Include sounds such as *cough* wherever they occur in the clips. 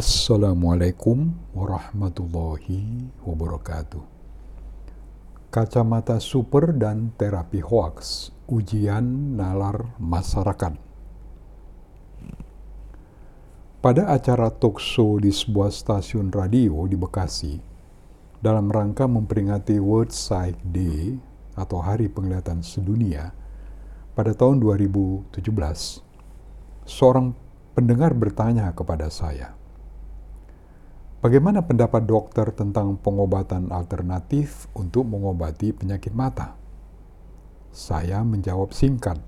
Assalamualaikum warahmatullahi wabarakatuh. Kacamata super dan terapi hoax, ujian nalar masyarakat. Pada acara talk show di sebuah stasiun radio di Bekasi, dalam rangka memperingati World Sight Day atau Hari Penglihatan Sedunia pada tahun 2017, seorang pendengar bertanya kepada saya, Bagaimana pendapat dokter tentang pengobatan alternatif untuk mengobati penyakit mata? Saya menjawab singkat,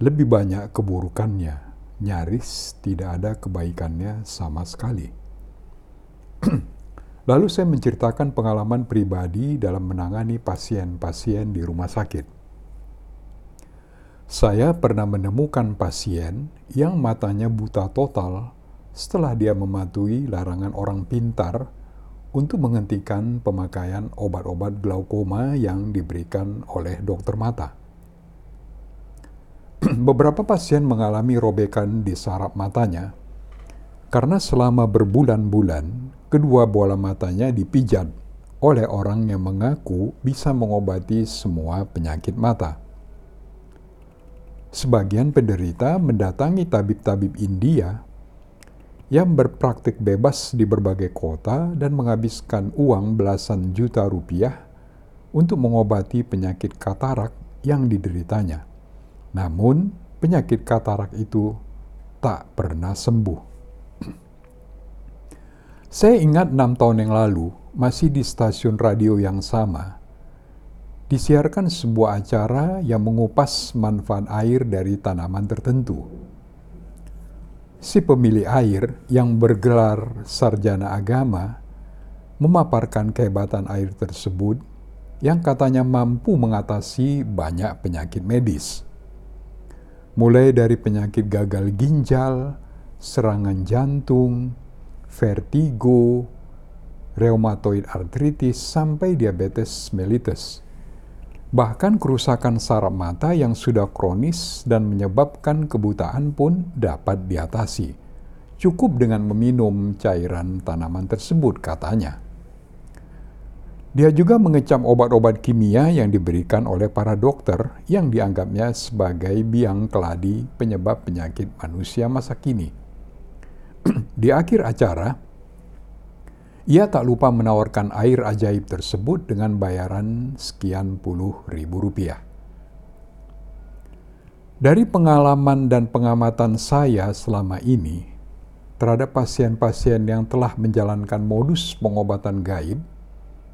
lebih banyak keburukannya, nyaris tidak ada kebaikannya sama sekali. *clears throat* Lalu saya menceritakan pengalaman pribadi dalam menangani pasien-pasien di rumah sakit. Saya pernah menemukan pasien yang matanya buta total setelah dia mematuhi larangan orang pintar untuk menghentikan pemakaian obat-obat glaukoma yang diberikan oleh dokter mata. *clears throat* Beberapa pasien mengalami robekan di saraf matanya karena selama berbulan-bulan kedua bola matanya dipijat oleh orang yang mengaku bisa mengobati semua penyakit mata. Sebagian penderita mendatangi tabib-tabib India yang berpraktik bebas di berbagai kota dan menghabiskan uang belasan juta rupiah untuk mengobati penyakit katarak yang dideritanya. Namun, penyakit katarak itu tak pernah sembuh. *clears throat* Saya ingat enam tahun yang lalu, masih di stasiun radio yang sama, disiarkan sebuah acara yang mengupas manfaat air dari tanaman tertentu si pemilik air yang bergelar sarjana agama memaparkan kehebatan air tersebut yang katanya mampu mengatasi banyak penyakit medis. Mulai dari penyakit gagal ginjal, serangan jantung, vertigo, rheumatoid arthritis, sampai diabetes mellitus Bahkan kerusakan saraf mata yang sudah kronis dan menyebabkan kebutaan pun dapat diatasi. Cukup dengan meminum cairan tanaman tersebut, katanya. Dia juga mengecam obat-obat kimia yang diberikan oleh para dokter yang dianggapnya sebagai biang keladi penyebab penyakit manusia masa kini. *clears throat* Di akhir acara, ia tak lupa menawarkan air ajaib tersebut dengan bayaran sekian puluh ribu rupiah. Dari pengalaman dan pengamatan saya selama ini terhadap pasien-pasien yang telah menjalankan modus pengobatan gaib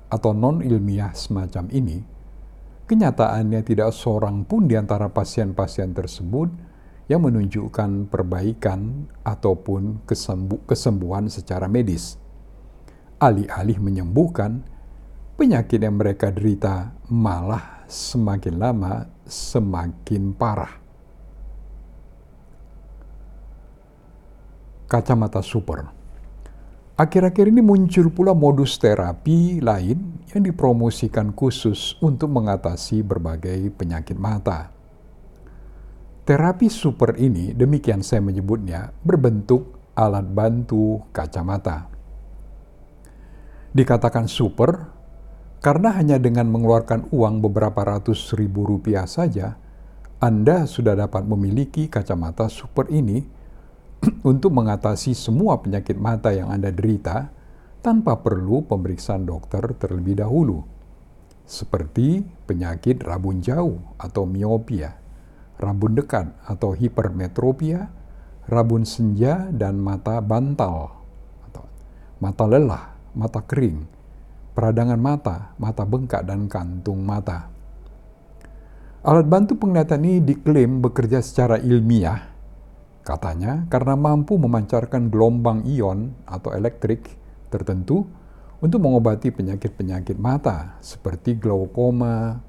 atau non-ilmiah semacam ini, kenyataannya tidak seorang pun di antara pasien-pasien tersebut yang menunjukkan perbaikan ataupun kesembuhan secara medis alih-alih menyembuhkan, penyakit yang mereka derita malah semakin lama semakin parah. Kacamata super. Akhir-akhir ini muncul pula modus terapi lain yang dipromosikan khusus untuk mengatasi berbagai penyakit mata. Terapi super ini, demikian saya menyebutnya, berbentuk alat bantu kacamata dikatakan super karena hanya dengan mengeluarkan uang beberapa ratus ribu rupiah saja, Anda sudah dapat memiliki kacamata super ini *clears throat* untuk mengatasi semua penyakit mata yang Anda derita tanpa perlu pemeriksaan dokter terlebih dahulu, seperti penyakit rabun jauh atau miopia, rabun dekat atau hipermetropia, rabun senja, dan mata bantal atau mata lelah mata kering, peradangan mata, mata bengkak, dan kantung mata. Alat bantu penglihatan ini diklaim bekerja secara ilmiah, katanya karena mampu memancarkan gelombang ion atau elektrik tertentu untuk mengobati penyakit-penyakit mata seperti glaukoma,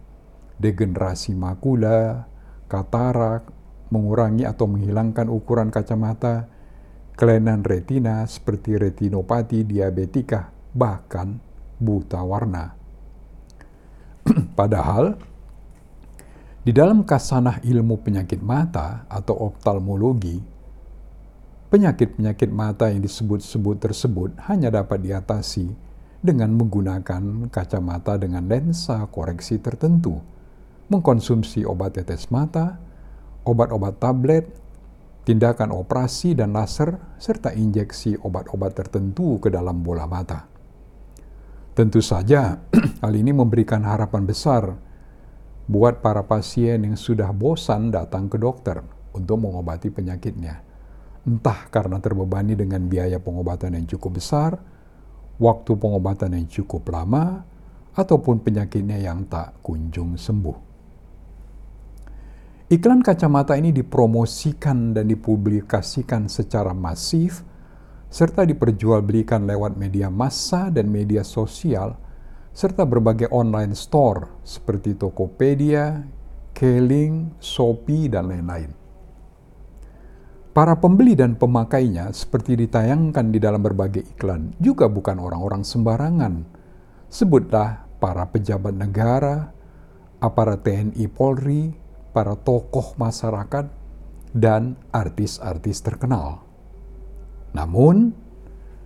degenerasi makula, katarak, mengurangi atau menghilangkan ukuran kacamata, kelainan retina seperti retinopati diabetika, bahkan buta warna. *clears throat* Padahal, di dalam kasanah ilmu penyakit mata atau oftalmologi, Penyakit-penyakit mata yang disebut-sebut tersebut hanya dapat diatasi dengan menggunakan kacamata dengan lensa koreksi tertentu, mengkonsumsi obat tetes mata, obat-obat tablet, tindakan operasi dan laser, serta injeksi obat-obat tertentu ke dalam bola mata. Tentu saja, *clears throat* hal ini memberikan harapan besar buat para pasien yang sudah bosan datang ke dokter untuk mengobati penyakitnya entah karena terbebani dengan biaya pengobatan yang cukup besar, waktu pengobatan yang cukup lama, ataupun penyakitnya yang tak kunjung sembuh. Iklan kacamata ini dipromosikan dan dipublikasikan secara masif, serta diperjualbelikan lewat media massa dan media sosial, serta berbagai online store seperti Tokopedia, Keling, Shopee, dan lain-lain. Para pembeli dan pemakainya, seperti ditayangkan di dalam berbagai iklan, juga bukan orang-orang sembarangan. Sebutlah para pejabat negara, aparat TNI Polri, para tokoh masyarakat, dan artis-artis terkenal. Namun,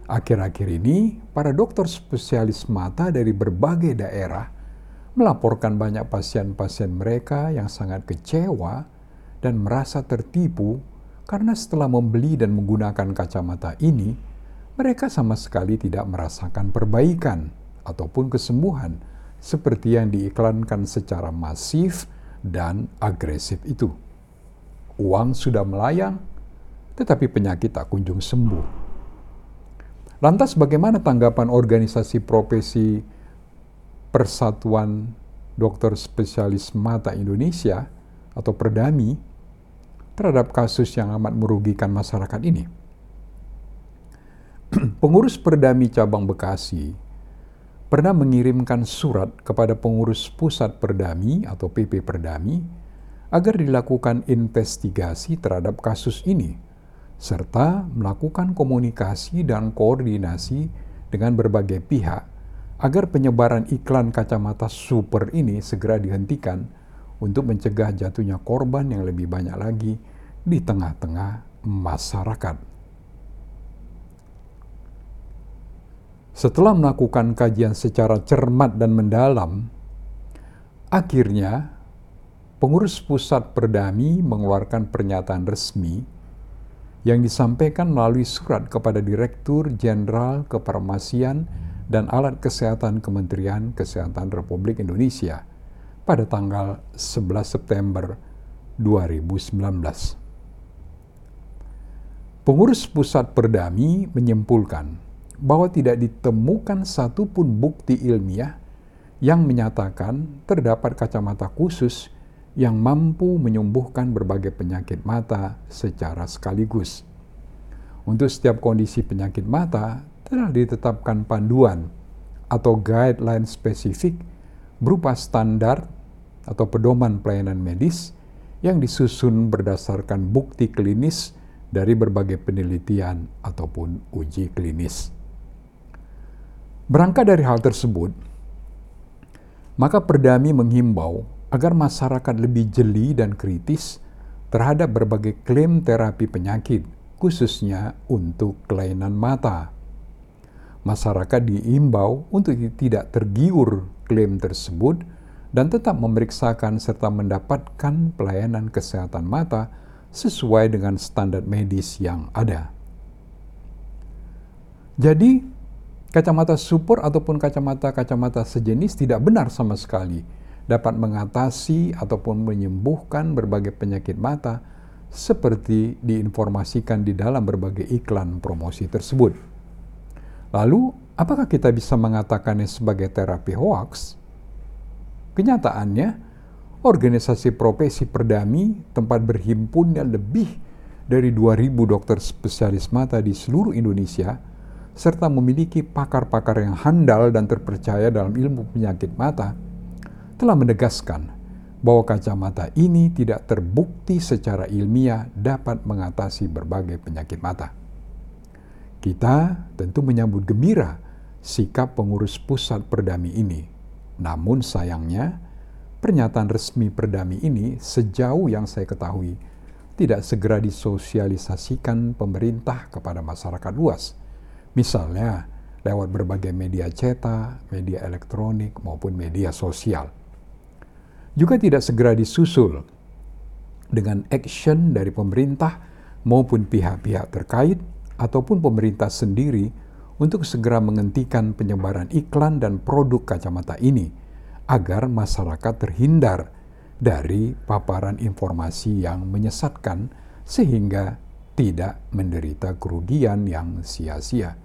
akhir-akhir ini, para dokter spesialis mata dari berbagai daerah melaporkan banyak pasien-pasien mereka yang sangat kecewa dan merasa tertipu karena setelah membeli dan menggunakan kacamata ini, mereka sama sekali tidak merasakan perbaikan ataupun kesembuhan seperti yang diiklankan secara masif dan agresif itu. Uang sudah melayang, tetapi penyakit tak kunjung sembuh. Lantas bagaimana tanggapan organisasi profesi Persatuan Dokter Spesialis Mata Indonesia atau Perdami terhadap kasus yang amat merugikan masyarakat ini. *clears throat* pengurus Perdami Cabang Bekasi pernah mengirimkan surat kepada pengurus Pusat Perdami atau PP Perdami agar dilakukan investigasi terhadap kasus ini serta melakukan komunikasi dan koordinasi dengan berbagai pihak agar penyebaran iklan kacamata super ini segera dihentikan untuk mencegah jatuhnya korban yang lebih banyak lagi di tengah-tengah masyarakat. Setelah melakukan kajian secara cermat dan mendalam, akhirnya pengurus pusat Perdami mengeluarkan pernyataan resmi yang disampaikan melalui surat kepada Direktur Jenderal Kefarmasian dan Alat Kesehatan Kementerian Kesehatan Republik Indonesia – pada tanggal 11 September 2019. Pengurus Pusat Perdami menyimpulkan bahwa tidak ditemukan satupun bukti ilmiah yang menyatakan terdapat kacamata khusus yang mampu menyembuhkan berbagai penyakit mata secara sekaligus. Untuk setiap kondisi penyakit mata, telah ditetapkan panduan atau guideline spesifik berupa standar atau pedoman pelayanan medis yang disusun berdasarkan bukti klinis dari berbagai penelitian ataupun uji klinis. Berangkat dari hal tersebut, maka Perdami menghimbau agar masyarakat lebih jeli dan kritis terhadap berbagai klaim terapi penyakit, khususnya untuk kelainan mata. Masyarakat diimbau untuk tidak tergiur klaim tersebut dan tetap memeriksakan serta mendapatkan pelayanan kesehatan mata sesuai dengan standar medis yang ada. Jadi, kacamata super ataupun kacamata-kacamata sejenis tidak benar sama sekali dapat mengatasi ataupun menyembuhkan berbagai penyakit mata seperti diinformasikan di dalam berbagai iklan promosi tersebut. Lalu, apakah kita bisa mengatakannya sebagai terapi hoaks? Kenyataannya, organisasi profesi perdami tempat berhimpunnya lebih dari 2.000 dokter spesialis mata di seluruh Indonesia, serta memiliki pakar-pakar yang handal dan terpercaya dalam ilmu penyakit mata, telah menegaskan bahwa kacamata ini tidak terbukti secara ilmiah dapat mengatasi berbagai penyakit mata. Kita tentu menyambut gembira sikap pengurus pusat perdami ini namun sayangnya, pernyataan resmi Perdami ini sejauh yang saya ketahui tidak segera disosialisasikan pemerintah kepada masyarakat luas. Misalnya, lewat berbagai media cetak, media elektronik, maupun media sosial. Juga tidak segera disusul dengan action dari pemerintah maupun pihak-pihak terkait ataupun pemerintah sendiri untuk segera menghentikan penyebaran iklan dan produk kacamata ini agar masyarakat terhindar dari paparan informasi yang menyesatkan sehingga tidak menderita kerugian yang sia-sia.